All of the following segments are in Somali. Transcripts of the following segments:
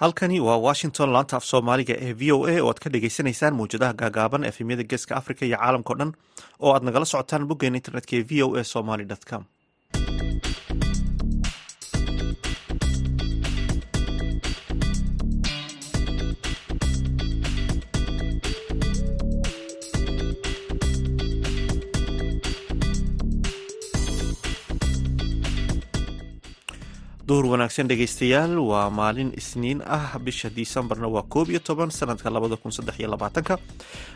halkani waa washington laanta af soomaaliga ee v o a oo aad ka dhagaysanaysaan mawjadaha gaagaaban efemyada geeska africa iyo caalamkao dhan oo aad nagala socotaan boggeena internetka ee v o a somaly com duhur wanaagsan dhegeystayaal waa maalin isniin ah. Bisha disembarna waa koob iyo toban sanadka labada kun saddex iyo labaatanka.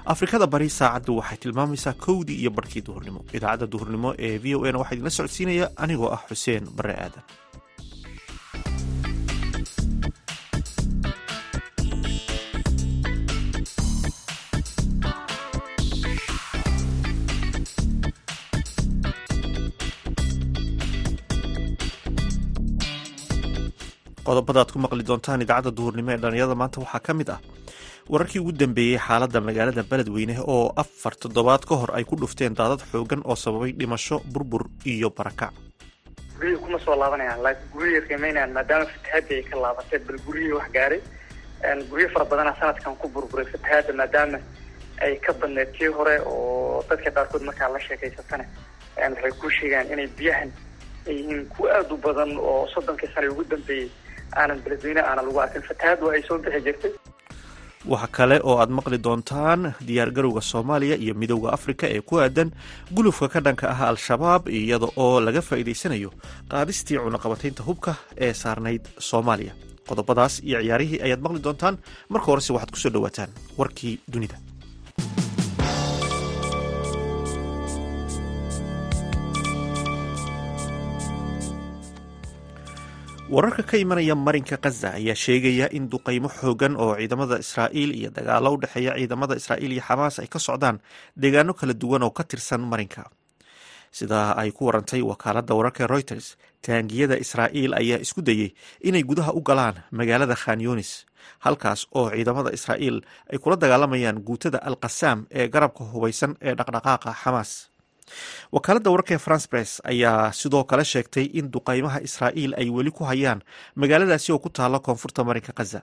Afrikada bari saacaddu waxay tilmaamaysaa kowdii iyo barhkii duhurnimo. Idaacadda duhurnimo ee v o a na waxaa idinla socodsiinaya anigoo ah xuseen bare aadan qodobada aad ku maqli doontaan idaacadda duhurnimo ee dhalinyarada maanta waxaa ka mid ah wararkii ugu dambeeyey xaaladda magaalada beledweyne oo afar toddobaad ka hor ay ku dhufteen daadad xoogan oo sababay dhimasho burbur iyo barakac guryihii kuma soo laabanayaan laakiin guryihii qiimeynayaan maadaama fatahaadii ay ka laabatay bal guryihii wax gaaray. Guryo fara badana sanadkan ku burburay fatahaadda maadaama ay ka badneed tii hore oo dadka qaarkood markaa la sheekaysatana waxay kuu sheegaan inay biyahan ay yihiin kuwa aada u badan oo soddonkii sana ugu dambeeyey aanan beledweyne aana lagu arkin fatahaaddu ay soo bixi jirtay. Waxa kale oo aad maqli doontaan diyaargarowga soomaaliya iyo midowda afrika ee ku aadan gulufka ka dhanka ah al-shabaab iyada oo laga faa'iidaysanayo qaadistii cunaqabataynta hubka ee saarnayd soomaaliya. Qodobadaas iyo ciyaarihii ayaad maqli doontaan marka horese waxaad ku soo dhawaataan warkii dunida wararka ka imanaya marinka khaza ayaa sheegaya in duqaymo xoogan oo ciidamada israa'iil iyo dagaalo u dhexeeya ciidamada israa'iil iyo xamaas ay ka socdaan deegaano kala duwan oo ka tirsan marinka. Sidaa ay ku warantay wakaaladda wararka reuters taangiyada israa'iil ayaa isku dayey inay gudaha u galaan magaalada khan yunis halkaas oo ciidamada israa'iil ay kula dagaalamayaan guutada al qasaam ee garabka hubaysan ee dhaqdhaqaaqa xamaas wakaaladda wararka ee france press ayaa sidoo kale sheegtay in duqaymaha israa'iil ay weli ku hayaan magaaladaasi oo ku taalla koonfurta marinka khaza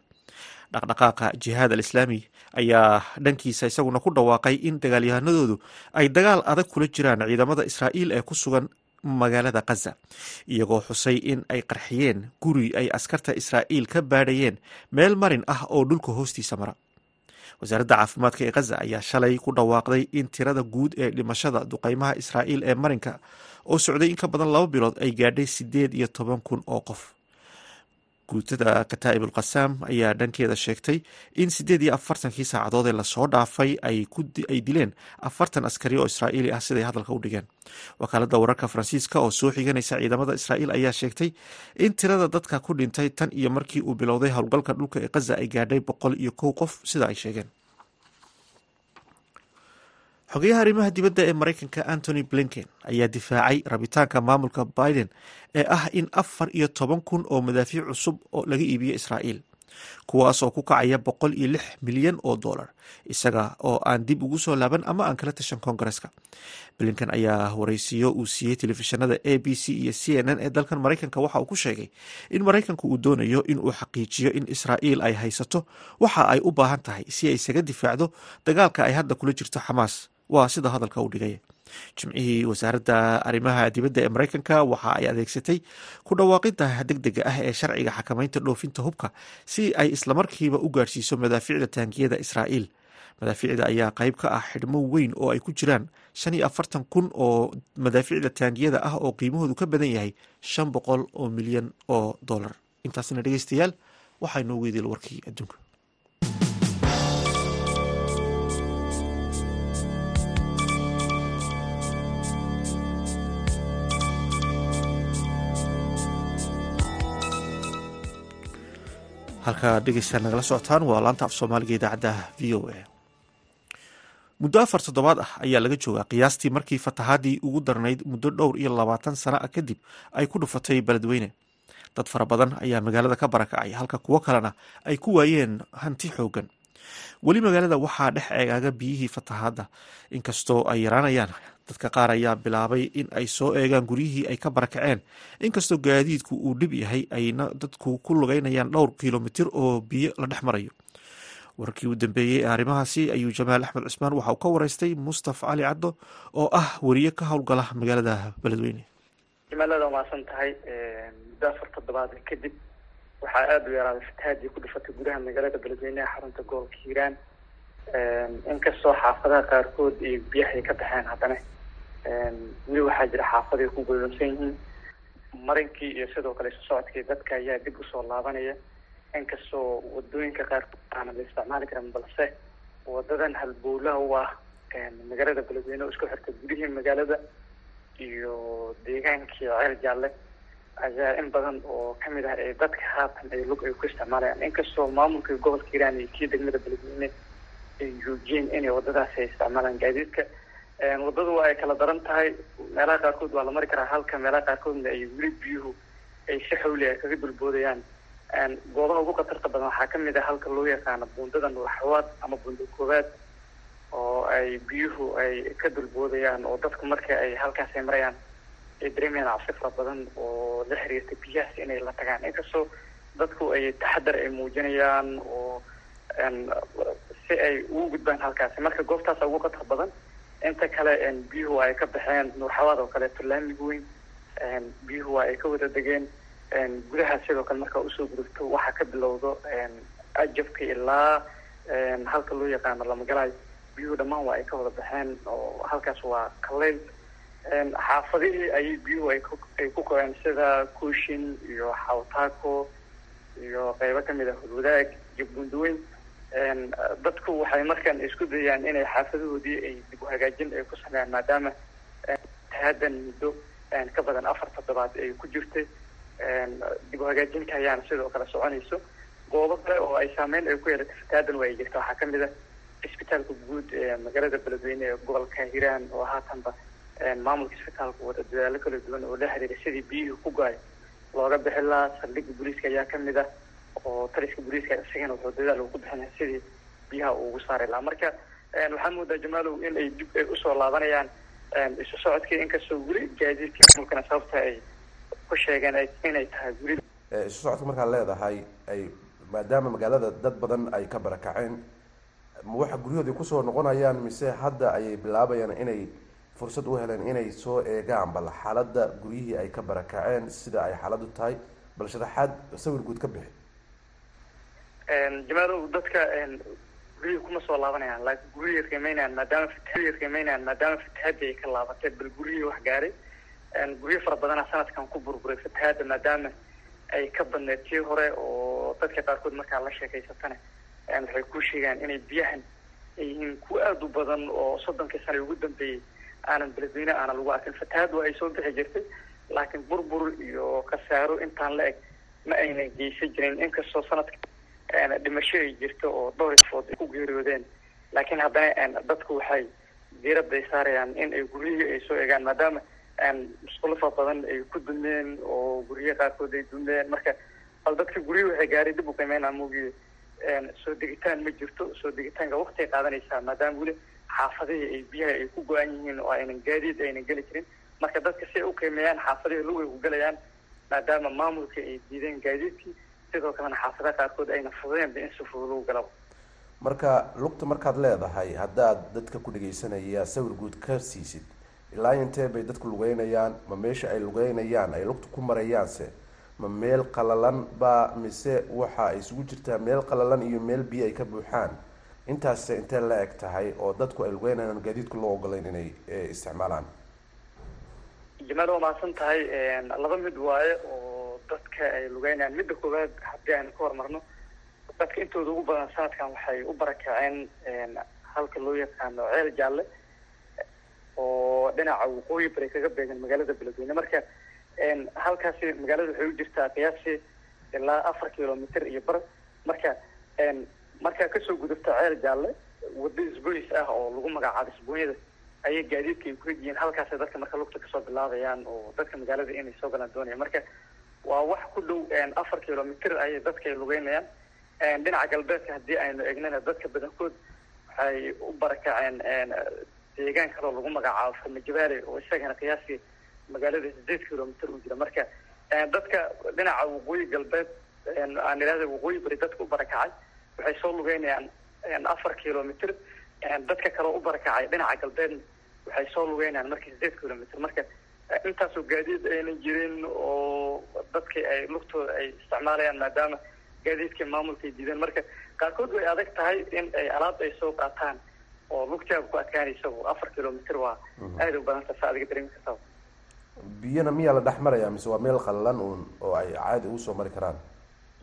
dhaqdhaqaaqa jihaad al islaami ayaa dhankiisa isaguna ku dhawaaqay in dagaalyahanadoodu ay dagaal adag kula jiraan ciidamada israa'iil ee ku sugan magaalada khaza iyagoo xusay in ay qarxiyeen guri ay askarta israa'iil ka baadhayeen meel marin ah oo dhulka hoostiisa mara wasaaradda caafimaadka ee khaza ayaa shalay ku dhawaaqday in tirada guud ee dhimashada duqaymaha israa'iil ee marinka oo socday in ka badan laba bilood ay gaadhay sideed iyo toban kun oo qof guutada kataa'ib ulqasaam ayaa dhankeeda sheegtay in siddeed iyo afartankii saacadood ee la soo dhaafay ay dileen afartan askari oo israa'iili ah siday hadalka u dhigeen. Wakaaladda wararka faransiiska oo soo xiganaysa ciidamada israa'iil ayaa sheegtay in tirada dadka ku dhintay tan iyo markii uu bilowday howlgalka dhulka ee khaza ay gaadhay boqol iyo kow qof sida ay sheegeen xogeyaha arrimaha dibadda ee maraykanka antony blinken ayaa difaacay rabitaanka maamulka biden ee ah in afar iyo toban kun oo madaafiic cusub oo laga iibiyo israa'iil kuwaas oo ku kacaya boqol iyo lix milyan oo dollar isaga oo aan dib ugu soo laaban ama aan kala tashan koongareska. Blinken ayaa waraysiyo uu siiyey telefishinada a b c iyo c n n ee dalkan maraykanka waxa uu ku sheegay in maraykanku uu doonayo in uu xaqiijiyo in israa'iil ay haysato waxa ay u baahan tahay si ay isaga difaacdo dagaalka ay hadda kula jirto xamaas waa sida hadalka u dhigay. Jimcihii wasaaradda arrimaha dibadda ee maraykanka waxa ay adeegsatay ku dhawaaqida deg dega ah ee sharciga xakamaynta dhoofinta hubka si ay islamarkiiba u gaadhsiiso madaafiicda taangiyada israa'iil. Madaafiicda ayaa qayb ka ah xidhmo weyn oo ay ku jiraan shan iyo afartan kun oo madaafiicda taangiyada ah oo qiimahoodu ka badan yahay shan boqol oo milyan oo dollar. Intaasna dhegeystayaal waxaa idil warkii adduunka halkaa dhegeystayaal nagala socotaan. Waa laanta af soomaaliga idaacadda v o a. Muddo afar toddobaad ah ayaa laga joogaa qiyaastii markii fatahaadii ugu darnayd muddo dhowr iyo labaatan sano ah kadib ay ku dhufatay beledweyne. Dad fara badan ayaa magaalada ka barakacay halka kuwo kalena ay ku waayeen hanti xoogan weli magaalada waxaa dhex eegaaga biyihii fatahaadda inkastoo ay yaraanayaan dadka qaar ayaa bilaabay in ay soo eegaan guryihii ay ka barakaceen inkastoo gaadiidku uu dhib yahay ayna dadku ku lugeynayaan dhowr kilomitir oo biyo la dhex marayo. Wararkii u dambeeyey ee arrimahaasi ayuu jamaal axmed cusmaan waxa uu ka wareystay mustaf cali caddo oo ah weriye ka howlgala magaalada beledweyne. Jimaalada waa mahadsan tahay muddo afar toddobaad kadib waxaa aada u yaraaday fatahaadii ku dhifatay gudaha magaalada beledweyne ee xarunta gobolka hiiraan. Inkastoo xaafadaha qaarkood iyo biyaha ay ka baxeen haddana weli waxaa jira xaafad ay ku godoonsan yihiin. Marinkii iyo sidoo kale isu socodkii dadka ayaa dib u soo laabanaya. Inkastoo waddooyinka qaarkood aanan la isticmaali karin balse wadadan halbowlaha u ah magaalada beledweyne oo isku xirta gudihii magaalada iyo deegaankii ceel jaalle ayaa in badan oo ka mid ah ee dadka haatan ay lug ay ku isticmaalayaan. Inkastoo maamulka gobolka hiiraan iyo kii degmada beledweyne ay joojiyeen inay wadadaas ay isticmaalaan gaadiidka wadadu waa ay kala daran tahay. Meelaha qaarkood waa la mari karaa halka meelaha qaarkoodna ay weli biyuhu ay si xawli ah kaga dulboodayaan goobaha ugu khatarta badan waxaa ka mid ah halka loo yaqaano buundadan laxwaad ama buunda koowaad oo ay biyuhu ay ka dulboodayaan oo dadku marka ay halkaas ay marayaan ay dareemayaan cabsi fara badan oo la xiriirta biyahaas inay la tagaan. Inkastoo dadku ay taxadar ay muujinayaan oo si ay ugu gudbaan halkaasi marka goobtaasa ugu khatar badan inta kale biyuhu ay ka baxeen nuurxawaad oo kaleeto laamiga weyn biyuhu waa ay ka wada degeen gudaha sidoo kale markaa u soo gudubto waxaa ka bilowdo ajabka ilaa halka loo yaqaano lamagalaay biyuhu dhammaan waa ay ka wada baxeen oo halkaas waa kaleyl xaafadihii ayay biyuhu ay ku koreen sida kuushin iyo xawtaako iyo qeybo ka mid ah hudwadaag iyo bundaweyn dadku waxay markaan isku dayaan inay xaafadahoodii ay dib u hagaajin ay ku sameeyaan maadaama tahaadan muddo ka badan afar toddobaad ay ku jirtay dib u hagaajinta ayaana sidoo kale soconayso. Goobo kale oo ay saameyn ay ku yeelatay fataadan waa ay jirta. Waxaa ka mid ah isbitaalka guud ee magaalada beledweyne ee gobolka hiiraan oo haatanba maamulka isbitaalka wada dadaalo kala duwan oo la xiriira sidii biyihii ku go'ay. Looga bixin lahaa saldhigga booliiska ayaa ka mid ah oo taliska booliiska isagana wuxuu dadaal ugu bixinaya sidii biyaha uu ugu saari lahaa. Marka waxaa moodaa jamaalow in ay dib ay u soo laabanayaan isu socodkii inkastoo weli gaadiidka maamulkana sababta ay ku sheegeen inay tahay weli isu socodka markaad leedahay ay maadaama magaalada dad badan ay ka barakaceen waxa guryahoodii ku soo noqonayaan mise hadda ayay bilaabayaan inay fursad u heleen inay soo eegaan bal xaaladda guryihii ay ka barakaceen sida ay xaaladdu tahay bal sharaxaad sawir guud ka bixi jamaalow dadka guryihii kuma soo laabanayaan laakiin guryihii qiimeynayaan maadaama fatahaadii qiimeynayaan maadaama fatahaadii ay ka laabatay bal guryihii wax gaaray guryo fara badana sanadkan ku burburay fatahaada maadaama ay ka badneed tii hore oo dadka qaarkood markaa la sheekaysatana waxay ku sheegaan inay biyahan ay yihiin kuwa aada u badan oo soddonkii sana ugu dambeeyey aanan beledweyne aanan lagu arkin fatahaadu ay soo bixi jirtay laakiin burbur iyo khasaaro intaan la eg ma aynan geysan jirin inkastoo sanadka dhimasho ay jirto oo dhowr food ay ku geeriyoodeen laakiin haddana dadku waxay diiradda ay saarayaan in ay guryihii ay soo eegaan maadaama musqulo fara badan ay ku dumeen oo guryo qaarkood ay dumeen marka bal dadka guryihii waxay gaaray dib u qiimeynaa moogiye soo degitaan ma jirto soo degitaanka waqti ay qaadanaysaa maadaama weli xaafadihii ay biyaha ay ku go-an yihiin oo aynan gaadiid aynan geli jirin marka dadka si ay u qiimeeyaan xaafadihii lug ay ku gelayaan maadaama maamulka ay diideen gaadiidkii sidoo kalena xaafadaha qaarkood ayna fududeenba in si fudud lagu galaba marka lugta markaad leedahay haddaad dadka ku dhegaysanaya sawir guud ka siisid ilaa intee bay dadku lugeynayaan ma meesha ay lugeynayaan ay lugta ku marayaanse? Ma meel qalalan ba mise waxa ay isugu jirtaa meel qalalan iyo meel biyo ay ka buuxaan? Intaas intee la eg tahay oo dadku ay lugeynayaan gaadiidku loo ogolayn inay isticmaalaan? Jamaal waa mahadsan tahay laba mid waaye dadka ay lugeynayaan. Midda koowaad haddii aynu ka hormarno dadka intooda ugu badan sanadkan waxay u barakaceen halka loo yaqaano ceel jaalle oo dhinaca waqooyi bari kaga beegan magaalada beledweyne. Marka halkaasi magaalada waxay u jirtaa qiyaasi ilaa afar kilomitr iyo bar. Marka markaa ka soo gudubta ceel jaalle wado isboys ah oo lagu magacaabo isbooyada ayay gaadiidka ay ku yihiin. Halkaasay dadka marka lugta ka soo bilaabayaan oo dadka magaalada inay soo galaan doonaya marka waa wax ku dhow afar kilomitr ayay dadka ay lugeynayaan dhinaca galbeedka haddii aynu egnana dadka badankood waxay u barakaceen deegaan kaloo lagu magacaabo farmajabaale oo isagana qiyaasii magaalada sideed kilomitr u jira marka dadka dhinaca waqooyi galbeed aan idhahda waqooyi bari dadka u barakacay waxay soo lugeynayaan afar kilomitr dadka kaloo u barakacay dhinaca galbeedna waxay soo lugeynayaan marka sideed kilomitr marka intaasoo gaadiid aynan jirin oo dadkii ay lugtooda ay isticmaalayaan maadaama gaadiidkii maamulka ay diideen. Marka qaarkood way adag tahay in ay alaabta ay soo qaataan oo lugtaaba ku adkaanaysa afar kilomitr waa aada u badanta sa adiga dareemi kartaa biyana miyaa la dhex marayaa mise waa meel qallalan uun oo ay caadi ugu soo mari karaan?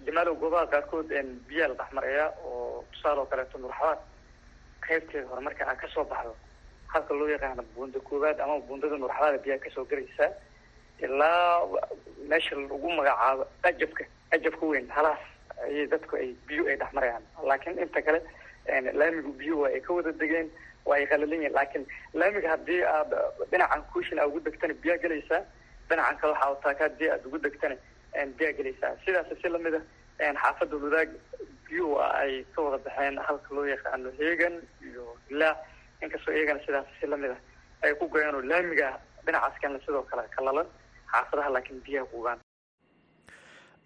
Jamaalow goobaha qaarkood biyaa la dhex marayaa oo tusaale oo kaleeto nurxabaad qaybteeda hore marka aad ka soo baxdo halka loo yaqaano buunda koowaad ama buundada nurxabaada biyaa ka soo gelaysaa ilaa meesha lagu magacaabo ajabka ajabka weyn halaas ayay dadku ay biyo ay dhex marayaan. Laakiin inta kale laamigu biyo waa ay ka wada degeen waa ay qalalan yihiin laakiin laamiga haddii aad dhinacan kuushin aad ugu degtana biyaa gelaysaa dhinacan kale waxaa taaka haddii aad ugu degtana biyaa gelaysaa. Sidaas si la mid a xaafadda wadaag biyo ay ka wada baxeen halka loo yaqaano heegan iyo ilaa inkastoo iyagana sidaas si la mid a ay ku goyaan oo laamiga kalena sidoo kale kalalan xaafadaha laakiin biyaha kugaan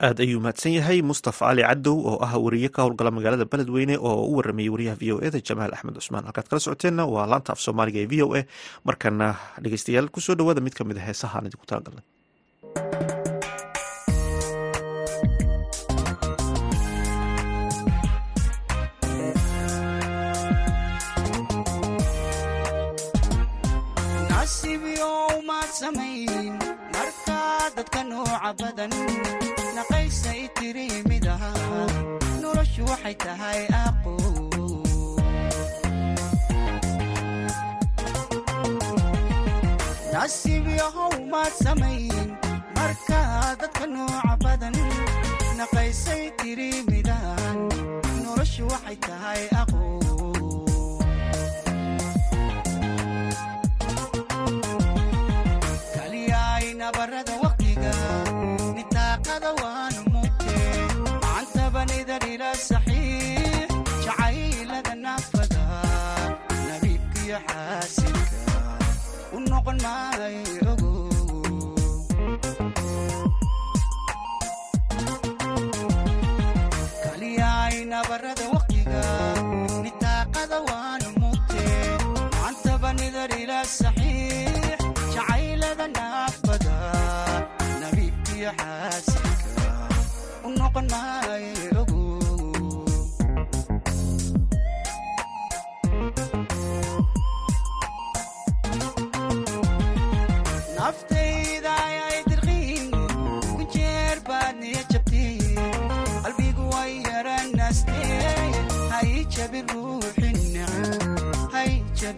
aada ayuu mahadsan yahay mustafa cali cadow oo ah wariye ka howlgala magaalada beledweyne oo u waramayey wariyaha v o e da jamaal axmed cusmaan. Halkaad kala socoteenna waa laanta af soomaaliga ee v o a markana dhegeystayaal ku soo dhawaada mid ka mid a heesaha aan idinku talagalnay dadka nooca badan naqaysay tiri noloshu waxay tahay aqo nasiib yahow maad samayn markaa dadka nooca badan naqaysay tiri noloshu waxay tahay aqo nabiibkiyo xaasilka u noqon maayo ogo kaliyayna barada waqtiga nitaaqada waanu mugte macantabanida dhila saxiix jacaylada naafada. Nabiibkiyo xaasilka u noqon maayo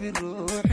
hay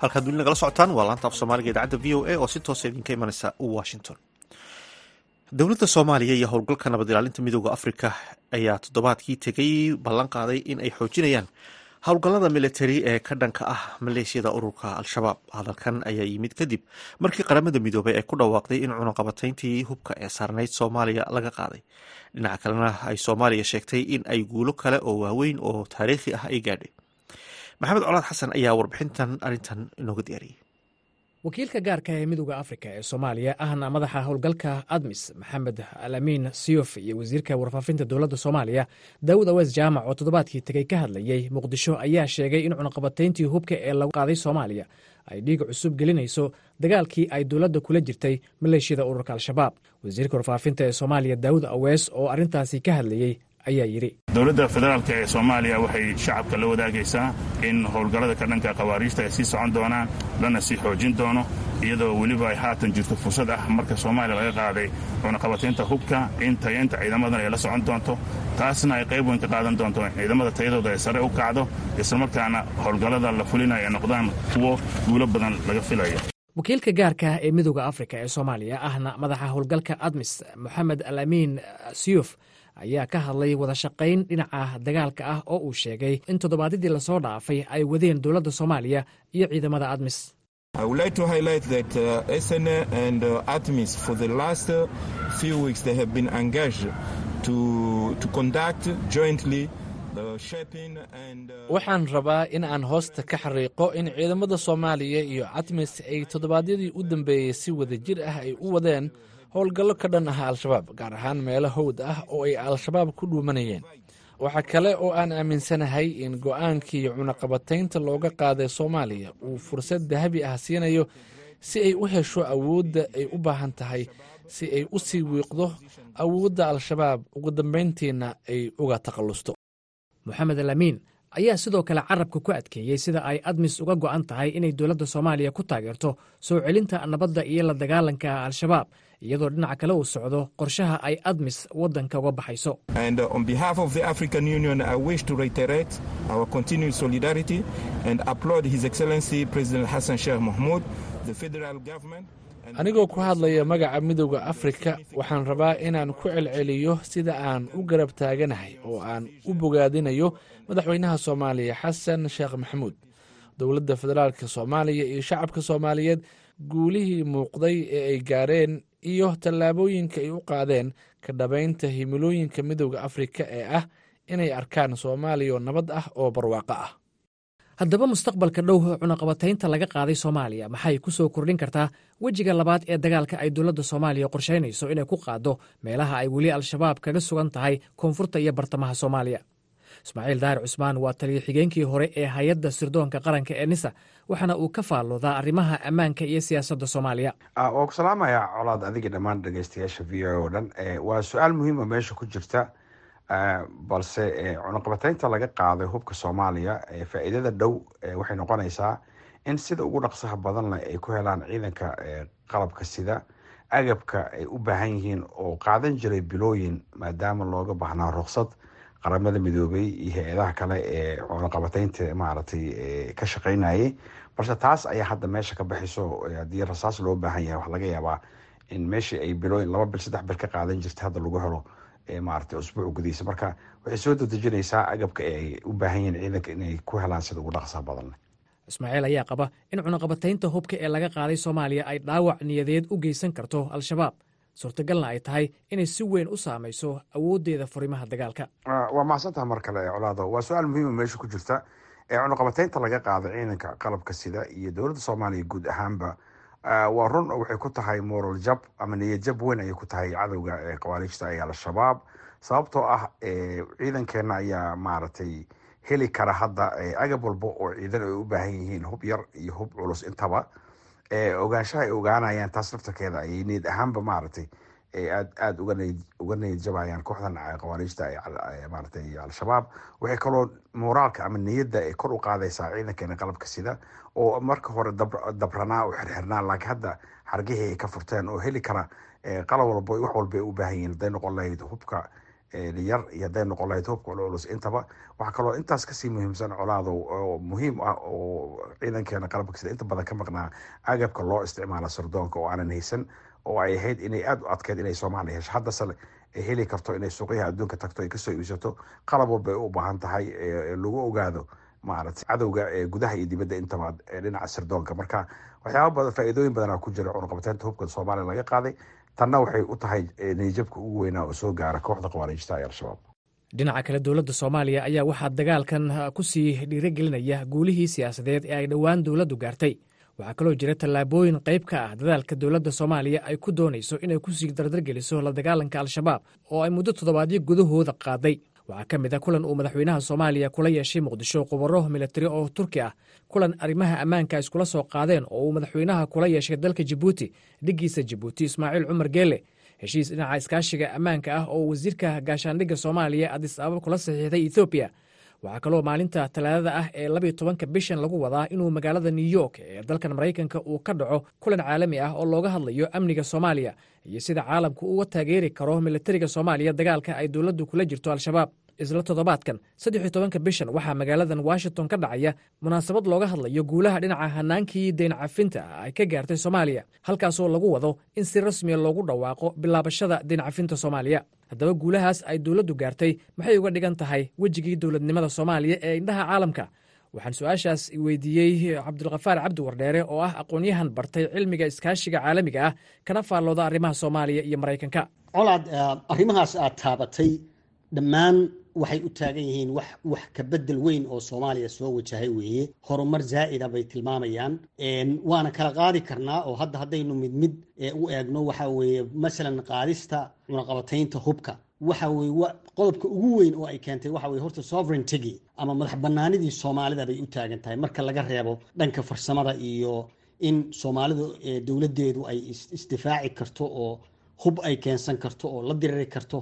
halkaad weli nagala socotaan waa laanta af soomaaliga idaacadda v o a oo si toosa idinka imanaysa washington. Dowladda soomaaliya iyo howlgalka nabad ilaalinta midooda afrika ayaa toddobaadkii tegay ballan qaaday in ay xoojinayaan howlgallada militari ee ka dhanka ah maleeshiyada ururka al-shabaab hadalkan ayaa yimid kadib markii qaramada midoobay ay ku dhawaaqday in cunaqabatayntii hubka ee saarnayd soomaaliya laga qaaday. Dhinaca kalena ay soomaaliya sheegtay in ay guulo kale oo waaweyn oo taariikhi ah ay gaadhay. Maxamed colaad xasan ayaa warbixintan arrintan inooga diyaariyey wakiilka gaarka ee midooda afrika ee soomaaliya ahna madaxa howlgalka admis maxamed alaamiin siyof iyo wasiirka warfaafinta dowladda soomaaliya daawud awees jaamac oo toddobaadkii tegey ka hadlayey muqdisho ayaa sheegay in cunaqabatayntii hubka ee lagu qaaday soomaaliya ay dhiig cusub gelinayso dagaalkii ay dowladda kula jirtay maleeshiyada ururka al-shabaab. Wasiirka warfaafinta ee soomaaliya daawud awees oo arrintaasi ka hadlayey ayaa yidhi. Dowladda federaalk ee soomaaliya waxay shacabka la wadaagaysaa in howlgallada ka dhanka khawaariijta ay sii socon doonaan lana sii xoojin doono iyadoo weliba ay haatan jirto fursad ah marka soomaaliya laga qaaday cunaqabataynta hubka in tayaynta ciidamadan ay la socon doonto taasna ay qayb weyn ka qaadan doonto ciidamada tayadooda ay sare u kacdo islamarkaana howlgallada la fulinayo ay noqdaan kuwo guulo badan laga filayo. Wakiilka gaarka ee midooda afrika ee soomaaliya ahna madaxa howlgalka admis moxamed alaamiin siyuf ayaa ka hadlay wada shaqayn dhinaca dagaalka ah oo uu sheegay in toddobaadyadii la soo dhaafay ay wadeen dowladda soomaaliya iyo ciidamada admis. Waxaan rabaa in aan hoosta ka xariiqo in ciidamada soomaaliya iyo admis ay toddobaadyadii u dambeeyey si wada jir ah ay u wadeen howlgallo ka dhan ah al-shabaab gaar ahaan meelo howd ah oo ay al-shabaab ku dhuumanayeen. Waxaa kale oo aan aaminsanahay in go'aankii cunaqabataynta looga qaaday soomaaliya uu fursad dahabi ah siinayo si ay u hesho awoodda ay u baahan tahay si ay u sii wiiqdo awoodda al-shabaab. Ugu dambayntiina ay uga takhallusto. Moxamed alaamiin ayaa sidoo kale carabka ku adkeeyey sida ay admis uga go'an tahay inay dowladda soomaaliya ku taageerto soo celinta nabadda iyo la dagaalanka al-shabaab iyadoo dhinaca kale uu socdo qorshaha ay admis waddanka uga baxayso. Anigoo ku hadlaya magaca midooda afrika waxaan rabaa inaan ku celceliyo sida aan u garab taaganahay oo aan u bogaadinayo madaxweynaha soomaaliya xasan sheekh maxamuud dowladda federaalka soomaaliya iyo shacabka soomaaliyeed guulihii muuqday ee ay gaareen iyo tallaabooyinka ay u qaadeen ka dhabaynta himilooyinka midooda afrika ee ah inay arkaan soomaaliya oo nabad ah oo barwaaqo ah. Haddaba mustaqbalka dhow cunaqabataynta laga qaaday soomaaliya maxay ku soo kordhin kartaa wejiga labaad ee dagaalka ay dowladda soomaaliya qorshaynayso inay ku qaaddo meelaha ay weli al-shabaab kaga sugan tahay koonfurta iyo bartamaha soomaaliya ismaaciil daahir cusmaan waa taliyo xigeenkii hore ee hay'adda sirdoonka qaranka ee nisa waxaana uu ka faalloodaa arrimaha ammaanka iyo siyaasadda soomaaliya. Waa ku salaamaya colaad adiga dhammaan dhegeystayaasha v o o dhan. Waa su'aal muhiima meesha ku jirta balse cunaqabataynta laga qaaday hubka soomaaliya faa-iidada dhow waxay noqonaysaa in sida ugu dhaqsaha badan leh ay ku helaan ciidanka qalabka sida agabka ay u baahan yihiin oo qaadan jiray bilooyin maadaama looga baahnaa ruqsad qaramada midoobay iyo hay'adaha kale ee cunaqabataynta maaragtay ka shaqeynayay. Balse taas ayaa hadda meesha ka baxayso haddii rasaas loo baahan yahay waxaa laga yaabaa in meeshii ay bilooyin laba bil saddex bil ka qaadan jirtay hadda lagu helo maaragtay usbuuc gudihiisa marka waxay soo dadejinaysaa agabka ay u baahan yihiin ciidanka inay ku helaan sida ugu dhaqsaha badan. Ismaaciil ayaa qaba in cunaqabataynta hubka ee laga qaaday soomaaliya ay dhaawac niyadeed u geysan karto al-shabaab suurtagalna ay tahay inay si weyn u saamayso awooddeeda furimaha dagaalka. Waa mahadsantaha mar kale colaado. Waa su'aal muhiima meesha ku jirta ee cunaqabataynta laga qaaday ciidanka qalabka sida iyo dowladda soomaaliya guud ahaanba. Waa run waxay ku tahay moral jab ama niyad jab weyn ayay ku tahay cadowga qawaariijta ee al-shabaab sababtoo ah ciidankeena ayaa maaragtay heli kara hadda agab walba oo ciidan ay u baahan yihiin hub yar iyo hub culus intaba ogaanshaha ay ogaanayaan taas laftarkeeda ayay niyad ahaanba maaragtay aad aada uga niyad jabayaan kooxdan qawaariijta maaragtay al-shabaab. Waxay kaloo moraalka ama niyadda ay kor u qaadaysaa ciidankeena qalabka sida oo marka hore dabranaa oo xirxirnaa laakiin hadda xargihii ay ka furteen oo heli kara qalab walba wax walba ay u baahan yihiin hadday noqon lahayd hubka yar iyo hadday noqon lahayd hubka culculus intaba waxaa kaloo intaas ka sii muhiimsan colaado oo muhiim ah oo ciidankeena qalabka sida inta badan ka maqnaa agabka loo isticmaala sirdoonka oo aanan haysan oo ay ahayd inay aada u adkeyd inay soomaaliya hesho. Haddase ay heli karto inay suuqyaha adduunka tagto ay ka soo iibsato qalab walba ay u baahan tahay lagu ogaado maaragtay cadowga gudaha iyo dibadda intaba dhinaca sirdoonka marka waxyaaba faa-iidooyin badanaa ku jira cunaqabateynta hubka soomaaliya laga qaaday tanna waxay u tahay niyajabka ugu weynaa oo soo gaara kooxda khawaariijta ee al-shabaab. Dhinaca kale dowladda soomaaliya ayaa waxaa dagaalkan ku sii dhiirigelinaya guulihii siyaasadeed ee ay dhowaan dowladdu gaartay. Waxaa kaloo jira tallaabooyin qayb ka ah dadaalka dowladda soomaaliya ay ku doonayso inay ku sii dardargeliso la dagaalanka al-shabaab oo ay muddo toddobaadyo gudahooda qaaday waxaa ka mid a kulan uu madaxweynaha soomaaliya kula yeeshay muqdisho khubaro militari oo turki ah. Kulan arrimaha ammaanka iskula soo qaadeen oo uu madaxweynaha kula yeeshay dalka jibuuti dhiggiisa jibuuti ismaaciil cumar geele heshiis dhinaca iskaashiga ammaanka ah oo wasiirka gaashaandhigga soomaaliya adis ababa kula saxiixday ethoobiya waxaa kaloo maalinta talaadada ah ee labiyo tobanka bishan lagu wadaa inuu magaalada new york ee dalkan maraykanka uu ka dhaco kulan caalami ah oo looga hadlayo amniga soomaaliya iyo sida caalamku uga taageeri karo militariga soomaaliya dagaalka ay dowladdu kula jirto al-shabaab isla toddobaadkan. Saddex tobanka bishan waxaa magaaladan washington ka dhacaya munaasabad looga hadlayo guulaha dhinaca hanaankii deyn cafinta ay ka gaartay soomaaliya halkaasoo lagu wado in si rasmiya loogu dhawaaqo bilaabashada deyn cafinta soomaaliya. Haddaba guulahaas ay dowladdu gaartay maxay uga dhigan tahay wejigii dowladnimada soomaaliya ee indhaha caalamka? Waxaan su'aashaas weydiiyey cabdulkhafaar cabdi wardheere oo ah aqoon-yahan bartay cilmiga iskaashiga caalamiga ah kana faallooda arrimaha soomaaliya iyo maraykanka. Colaad arrimahaas aad taabatay dhammaan waxay u taagan yihiin wax wax ka bedel weyn oo soomaaliya soo wajahay weeye horumar zaa'ida bay tilmaamayaan waana kala qaadi karnaa oo hadda haddaynu mid mid u eegno waxa weeye masalan qaadista cunaqabataynta hubka waxa weye qodobka ugu weyn oo ay keentay waxa weye horta sovereigntygi ama madax banaanidii soomaalida bay u taagan tahay marka laga reebo dhanka farsamada iyo in soomaalidu dowladdeedu ay isdifaaci karto oo hub ay keensan karto oo la diriri karto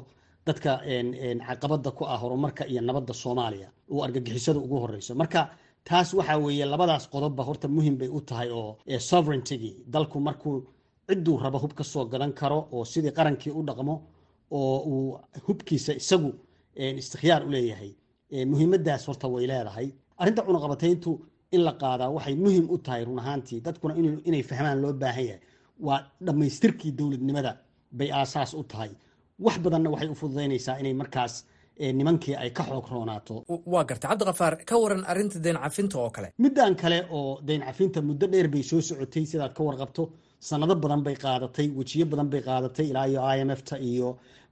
dadka caqabada ku ah horumarka iyo nabadda soomaaliya oo argagixisada ugu horeyso marka taas waxa weeye labadaas qodobba horta muhiim bay u tahay oo sovereigntygi dalku markuu cidduu rabo hub ka soo gadan karo oo sidii qarankii u dhaqmo oo uu hubkiisa isagu istikhyaar u leeyahay muhiimadaas horta way leedahay. Arrinta cunaqabatayntu in la qaadaa waxay muhiim u tahay run ahaantii dadkuna inay fahmaan loo baahan yahay. Waa dhammaystirkii dowladnimada bay aasaas u tahay wax badanna waxay u fududaynaysaa inay markaas nimankii ay ka xoog roonaato. Waa garta. Cabdikafaar ka waran arrinta deyn cafinta oo kale. Middan kale oo deyn cafinta muddo dheer bay soo socotay sidaad ka warqabto sanado badan bay qaadatay wejiyo badan bay qaadatay ilaa iyo i m f ta iyo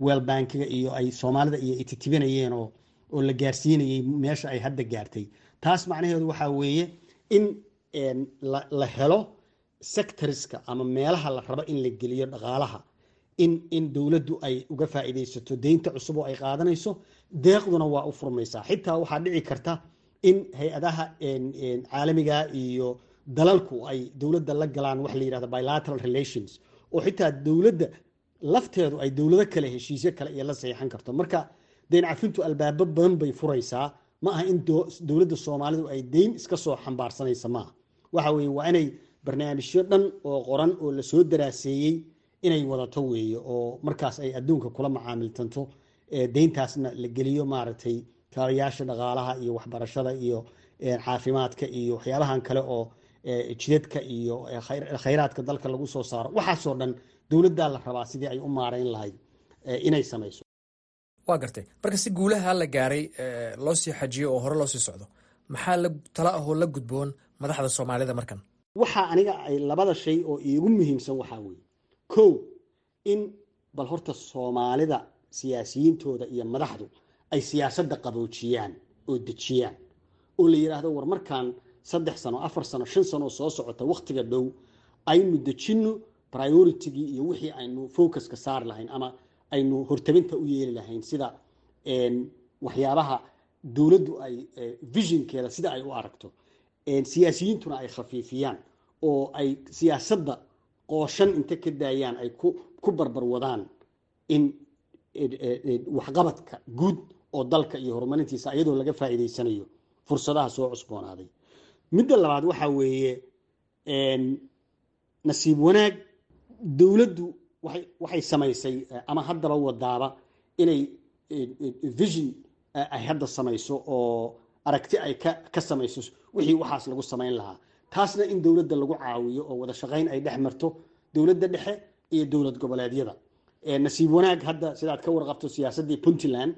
well bankiga iyo ay soomaalida iyo ititibinayeen oo la gaarsiinayay meesha ay hadda gaartay. Taas macnaheedu waxaa weeye in la helo sectoriska ama meelaha la rabo in la geliyo dhaqaalaha in in dowladdu ay uga faa'iidaysato deynta cusub oo ay qaadanayso deeqduna waa u furmaysaa. Xitaa waxaa dhici karta in hay'adaha caalamiga iyo dalalku ay dowladda la galaan waxa la yidhahda bilateral relations oo xitaa dowladda lafteedu ay dowlado kale heshiisyo kale iyo la saxiixan karto. Marka deyn cafintu albaabo badan bay furaysaa. Ma aha in dowladda soomaalidu ay deyn iska soo xambaarsanaysa maaha waxa weeye waa inay barnaamijyo dhan oo qoran oo la soo daraaseeyey inay wadato weeye oo markaas ay adduunka kula macaamiltanto deyntaasna la geliyo maaragtay kaabayaasha dhaqaalaha iyo waxbarashada iyo caafimaadka iyo waxyaabahan kale oo jidadka iyo khayraadka dalka lagu soo saaro. Waxaasoo dhan dowladdaa la rabaa sidii ay u maarayn lahayd inay samayso. Waa gartay. Marka si guulaha la gaaray loo sii xajiyo oo hore loo sii socdo maxaa la tala ahoo la gudboon madaxda soomaalida markan? Waxaa aniga ay labada shay oo iigu muhiimsan waxaa weeye kow in bal horta soomaalida siyaasiyiintooda iyo madaxdu ay siyaasadda qaboojiyaan oo dejiyaan oo la yidhaahdo war markaan saddex sano afar sano shan sano soo socota wakhtiga dhow aynu dejinno prioritigii iyo wixii aynu focuska saari lahayn ama aynu hortabinta u yeeli lahayn sida waxyaabaha dowladdu ay visionkeeda sida ay u aragto. Siyaasiyiintuna ay khafiifiyaan oo ay siyaasadda qooshan inta ka daayaan ay ku barbar wadaan in waxqabadka guud oo dalka iyo horumarintiisa iyadoo laga faa'iidaysanayo fursadaha soo cusboonaaday. Midda labaad waxaa weeye nasiib wanaag dowladdu waxay samaysay ama haddaba wadaaba inay vision ay hadda samayso oo aragti ay ka samayso wixii waxaas lagu samayn lahaa taasna in dowladda lagu caawiyo oo wada shaqayn ay dhex marto dowladda dhexe iyo dowlad goboleedyada. Nasiib wanaag hadda sidaad ka warqabto siyaasaddii puntland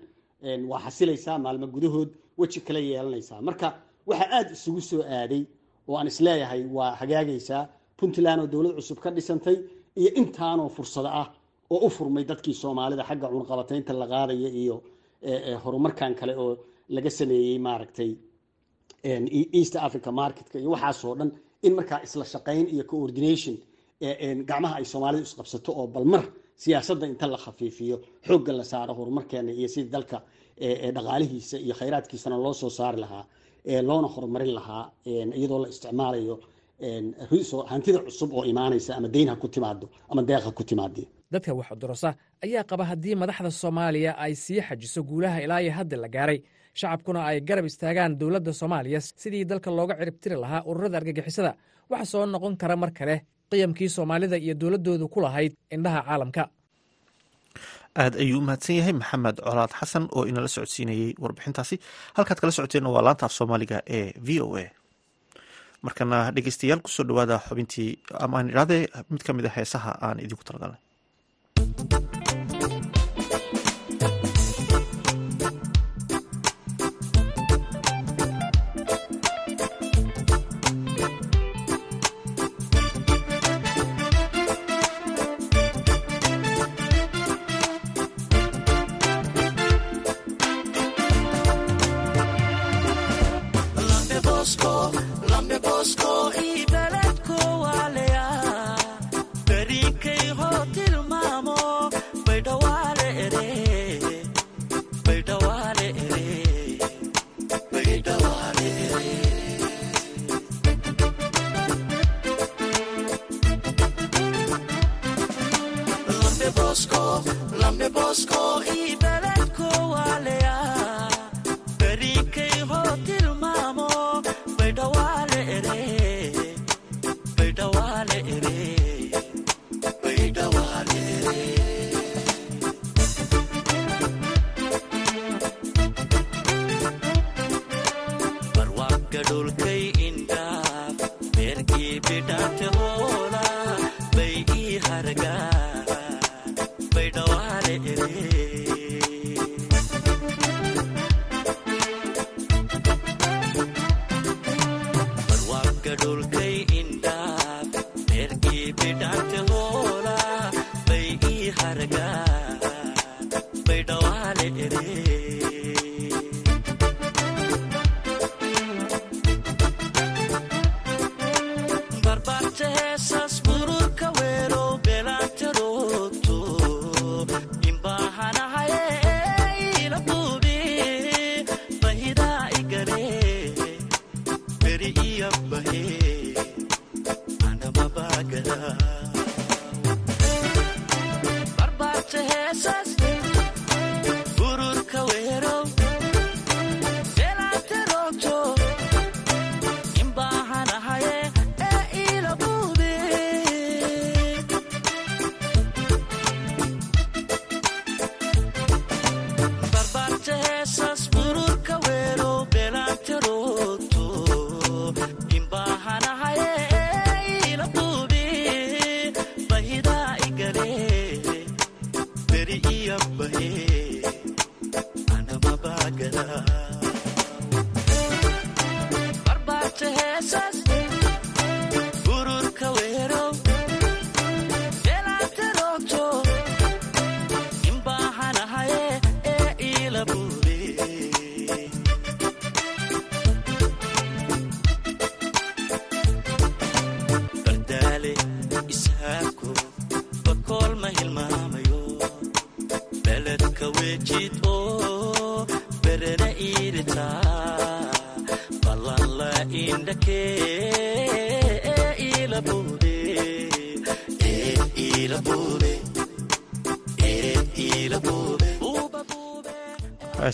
waa xasilaysaa maalmo gudahood weji kala yeelanaysaa. Marka waxaa aada isugu soo aaday oo aan is leeyahay waa hagaagaysaa puntland oo dowlad cusub ka dhisantay iyo intaanoo fursado ah oo u furmay dadkii soomaalida xagga cunqabataynta la qaadaya iyo horumarkan kale oo laga sameeyey maaragtay east africa marketka iyo waxaasoo dhan in markaa isla shaqayn iyo coordination gacmaha ay soomaalidu isqabsato oo balmar siyaasadda inta la khafiifiyo xoogga la saaro horumarkeena iyo sidii dalka dhaqaalihiisa iyo khayraadkiisana loo soo saari lahaa loona horumarin lahaa iyadoo la isticmaalayo hantida cusub oo imaanaysa ama deyn ha ku timaado ama deeq ha ku timaadee dadka wax ayaa qaba haddii madaxda soomaaliya ay sii xajiso guulaha ilaa iyo hadda la gaaray shacabkuna ay garab istaagaan dowladda soomaaliya sidii dalka looga ciribtiri lahaa ururada argagixisada. Waxa soo noqon kara mar kale qiyamkii soomaalida iyo dowladdoodu ku lahayd indhaha caalamka. Aad ayuu u mahadsan yahay maxamed colaad xasan oo inala socodsiinayey warbixintaasi. Halkaad kala socoteen waa laanta soomaaliga ee v o a. Markana dhegeystayaal ku soo dhawaada xubintii amaan idhahdee mid ka mid a heesaha aan idinku talagalnay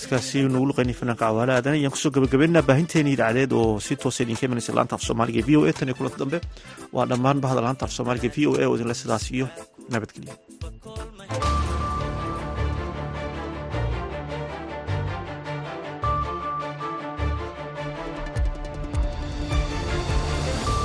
askaasi nagu luqaynay fanaanka cawaale aadan ayaan ku soo gabagabeynaa baahinteeni idaacadeed oo si toosa idinka imanaysa laanta af soomaaliga v o a. tan iyo kulanta dambe waa dhammaan bahda laanta af soomaaliga v o a. oo idinle sidaas iyo nabadgelyo